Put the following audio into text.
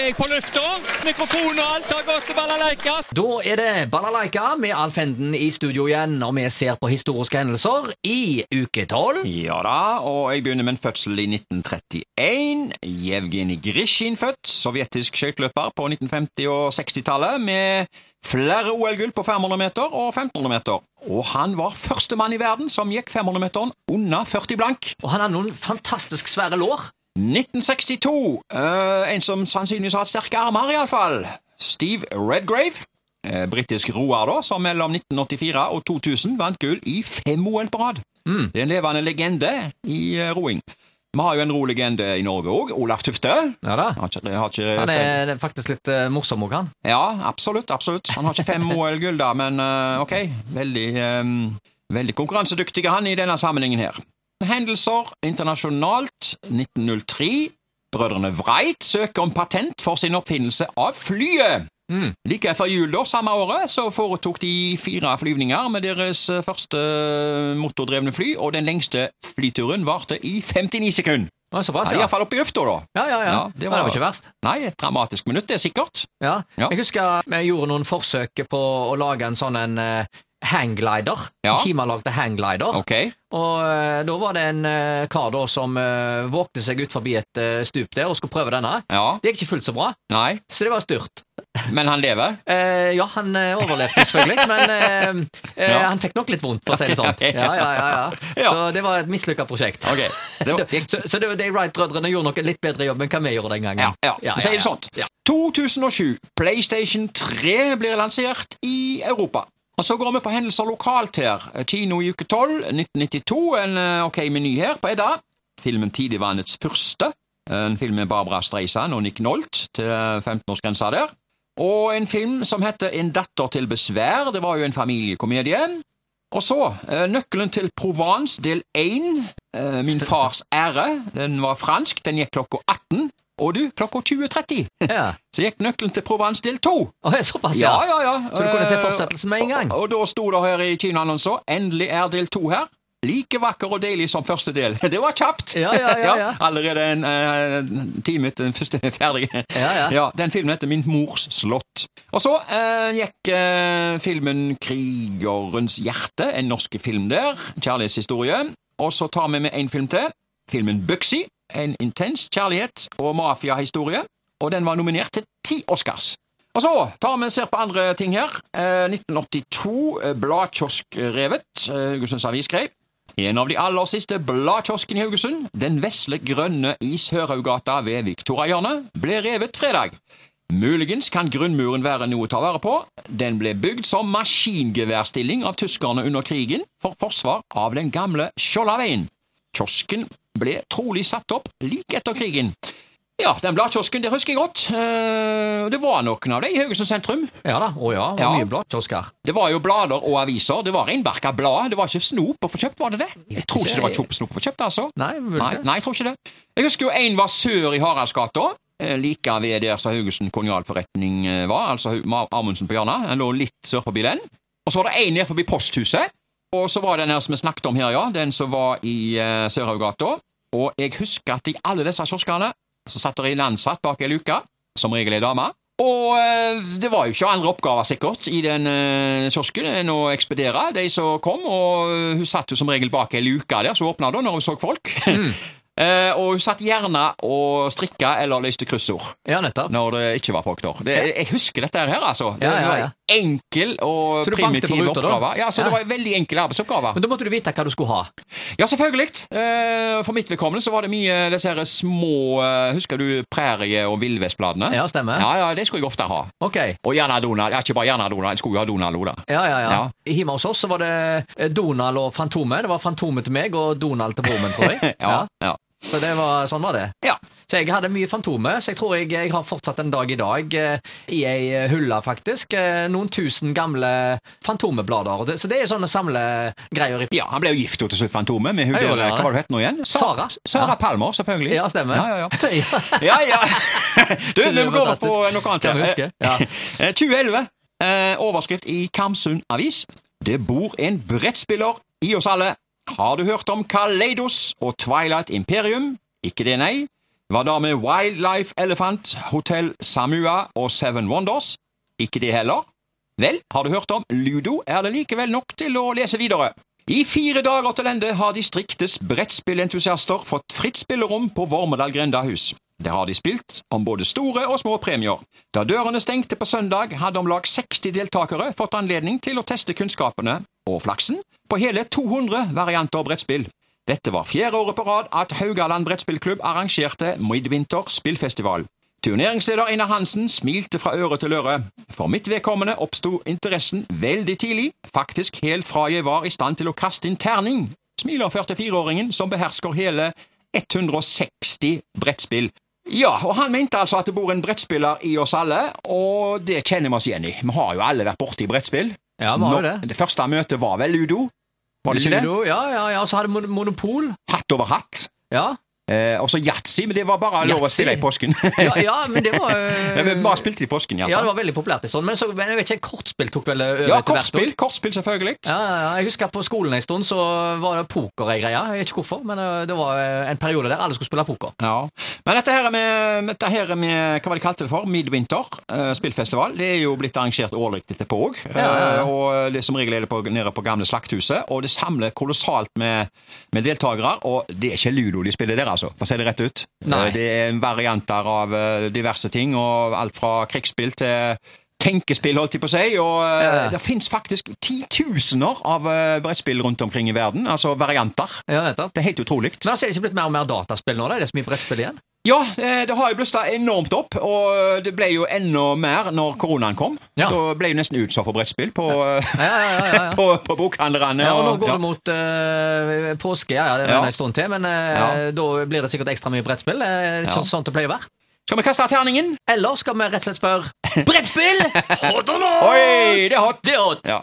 er jeg på lufta. Mikrofon og alt har gått til balalaika. Da er det Balalaika med Alf Henden i studio igjen, og vi ser på historiske hendelser i uke tolv. Ja da, og jeg begynner med en fødsel i 1931. Jevgenij Grisjin født, sovjetisk skøyteløper på 1950- og 60-tallet, med flere OL-gull på 500 meter og 1500 meter. Og han var førstemann i verden som gikk 500-meteren under 40 blank. Og han har noen fantastisk svære lår. 1962. Uh, en som sannsynligvis har hatt sterke armer, iallfall. Steve Redgrave. Uh, Britisk roer, da, som mellom 1984 og 2000 vant gull i fem OL på rad. Det er en levende legende i uh, roing. Vi har jo en rolegende i Norge òg. Olaf Tufte. Ja da. Har ikke, har ikke Han fem- er faktisk litt uh, morsom òg, han. Ja, absolutt. absolutt. Han har ikke fem OL-gull, da, men uh, ok. Veldig, um, veldig konkurransedyktig han i denne sammenhengen her. Hendelser internasjonalt 1903. Brødrene Wright søker om patent for sin oppfinnelse av flyet. Like før jul da, samme året så foretok de fire flyvninger med deres eh, første motordrevne fly, og den lengste flyturen varte i 59 sekunder. Ja, Såpass, Ja, ja. Iallfall oppe i lufta, da. Ja, ja, ja. Ja, det var- det var ikke verst. Nei, et dramatisk minutt, det er sikkert. Ja. Jeg husker vi gjorde noen forsøk på å lage en sånn en uh, hangglider. Ja. Kima lagde hangglider. Ok. Og uh, da var det en uh, kar da som uh, vågte seg ut forbi et stup der og skulle prøve denne. Ja. Det gikk ikke fullt så bra, Nei, så det var styrt. men han lever. Ja, han overlevde selvfølgelig, men Ja. han fikk nok litt vondt, for å si det sånn. ok. Ja, ja, ja, ja. Ja. Så det var et mislykka prosjekt. Var, Så, så det, de Wright-brødrene gjorde nok en litt bedre jobb enn hva vi gjorde den gangen. ja, ja. Sier det sånt. Ja. 2007. PlayStation 3 blir lansert i Europa. Og Så går vi på hendelser lokalt her. Kino i uke 12, 1992. En eh, ok meny her på Edda. Filmen Tidligvannets første. En film med Barbara Streisand og Nick Nolt til 15-årsgrensa der. Og en film som heter En datter til besvær. Det var jo en familiekomedie. Og så eh, Nøkkelen til Provence del 1. eh, Min fars ære. Den var fransk. Den gikk klokka 18. Og du, klokka 20.30 Ja. Så gikk Nøkkelen til Provence del 2. Oh, såpass, Ja, ja. ja, ja. Så du kunne se Eh, fortsettelsen med en gang? Og, og da sto det her i kinoannonsen endelig er del 2 her. Like vakker og deilig som første del. Det var kjapt! Ja, ja, ja, ja. Allerede en uh, time etter den første ferdige. ferdig. Ja, ja. Den filmen heter Min mors slott. Og så uh, gikk uh, filmen Krigerens hjerte, en norsk film der. Kjærlighetshistorie. Og så tar vi med en film til. Filmen Buxy. En intens kjærlighet og mafiahistorie. Og den var nominert til ti Oscars. Og så tar vi og ser på andre ting her. Eh, 1982, eh, Bladkioskrevet. Eh, Haugesunds Avis skrev. En av de aller siste bladkioskene i Haugesund, den vesle grønne i Sørhaugata ved Victoriahjørnet, ble revet fredag. Muligens kan grunnmuren være noe å ta vare på. Den ble bygd som maskingeværstilling av tyskerne under krigen for forsvar av den gamle Skjoldaveien. Kiosken ble trolig satt opp like etter krigen. Ja, den bladkiosken, det husker jeg godt. Eh, Det var noen av dem i Haugesund sentrum. Ja da. Å ja. Det Ja. mye bladkiosker. Det var jo blader og aviser. Det var reinbarka blad. Det var ikke snop å få kjøpt, var det det? Jeg tror ikke det var snop å få kjøpt, altså. Nei, Nei, nei, jeg tror ikke det. Jeg husker jo en var sør i Haraldsgata. eh, Like ved der som Haugesund konjalforretning eh, var, altså Amundsen på hjørnet. Den lå litt sør forbi den. Og så var det en ned forbi posthuset. Og så var det den her som vi snakket om her, ja. Den som var i uh, Sørhaugata. Og jeg husker at i alle disse kioskene så satt det en ansatt bak ei luke, som regel ei dame. Og eh, det var jo ikke andre oppgaver, sikkert, i den eh, kiosken enn å ekspedere de som kom, og eh, hun satt jo som regel bak ei luke der, så åpna da når hun så folk. Eh, og hun satt gjerne og strikka eller løste kryssord Ja, nettopp. når det ikke var folk der. Det, jeg husker dette her, altså. Det Ja, ja, var ja. en enkel og primitiv ruta, oppgave. Ja, så det var en veldig enkel arbeidsoppgave. Men da måtte du vite hva du skulle ha. Ja, selvfølgelig. Eh, for mitt vedkommende så var det mye disse her små eh, Husker du Prærie- og Villvestbladene? Ja, stemmer. Ja, ja, det skulle jeg ofte ha. Ok. Og gjerne Donald. Ja, ikke bare gjerne Donald, jeg skulle jo ha Donald òg, da. Ja, ja, ja. Ja. Hjemme hos oss så var det eh, Donald og Fantomet. Det var Fantomet til meg og Donald til broren min, tror jeg. Ja, ja. Så det var, sånn var det. ja. Så jeg hadde mye Fantomet, så jeg tror jeg, jeg har fortsatt en dag i dag eh, i ei hylle, faktisk. Eh, noen tusen gamle det- Så det er sånne samlegreier. i- Ja, Han ble jo gift jo til slutt, Fantomet, med hun der, gjorde det, hva var det hun het nå igjen? Sara. Sara Ja. Palmer, selvfølgelig. Ja, stemmer. Ja, ja, ja. ja. Ja, ja. Du, vi må gå over på fantastisk. noe annet. Kan her. huske, ja. Eh, 2011. Eh, overskrift i Karmsund Avis. Det bor en brettspiller i oss alle. Har du hørt om Kaleidos og Twilight Imperium? Ikke det, nei. Hva da med Wildlife Elephant, Hotel Samua og Seven Wonders? Ikke det heller? Vel, har du hørt om ludo, er det likevel nok til å lese videre. I fire dager til ende har distriktets brettspillentusiaster fått fritt spillerom på Vormedal grendahus. Der har de spilt om både store og små premier. Da dørene stengte på søndag, hadde om lag 60 deltakere fått anledning til å teste kunnskapene og flaksen på hele 200 varianter brettspill. Dette var fjerde året på rad at Haugaland brettspillklubb arrangerte Midvinter spillfestival. Turneringsleder Einar Hansen smilte fra øre til øre. For mitt vedkommende oppsto interessen veldig tidlig, faktisk helt fra jeg var i stand til å kaste inn terning, smiler 44-åringen som behersker hele 160 brettspill. Ja, og han mente altså at det bor en brettspiller i oss alle, og det kjenner vi oss igjen i. Vi har jo alle vært borti brettspill. Ja, var Nå- det. det første møtet var vel ludo? Var det ikke det? Ludo, Ja, ja, ja. Og så hadde mon- Monopol. Hatt over hatt. Ja. Eh, og så yatzy, men det var bare lov å spille i påsken. Ja, ja, men det var Ja, vi bare spilte i påsken, Ja, det var veldig populært. sånn, Men, så, men jeg vet ikke, kortspill tok vel over Ja, kortspill, kortspill selvfølgelig. Ja. Jeg husker på skolen en stund så var det poker ei greie. Jeg vet ikke hvorfor, men øh, det var øh, en periode der alle skulle spille poker. Ja. Men dette her med, dette her med hva var de kalte det for? Midwinter uh, spillfestival. Det er jo blitt arrangert årlig etterpå òg. Ja. og det som regel er det på, nede på gamle Slakthuset. Og det samler kolossalt med, med deltakere. Og det er ikke ludo de spiller der, altså, for å si det rett ut. Nei. Eh, Det er varianter av eh, diverse ting, og alt fra krigsspill til Tenkespill, holdt jeg på å si. Og eh, Ja. det fins faktisk titusener av brettspill rundt omkring i verden. Altså varianter. Ja. Det er helt utrolig. Men altså, er det ikke blitt mer og mer dataspill nå? da? Er det så mye brettspill igjen? Ja, eh, det har jo blussa enormt opp, og det ble jo enda mer når koronaen kom. Ja. Da ble jo nesten utsolgt for brettspill på, Ja, ja, ja, ja, ja. på, på bokhandlerne. Ja, og nå går ja. det mot uh, påske, ja, det er Ja. en stund til, men uh, Ja. da blir det sikkert ekstra mye brettspill. Det ikke Ja. sånn det pleier å være. Skal vi kaste terningen? Eller skal vi rett og slett spørre Brettspill! Hot or not? Oi, det er hot! Det er hot! Ja.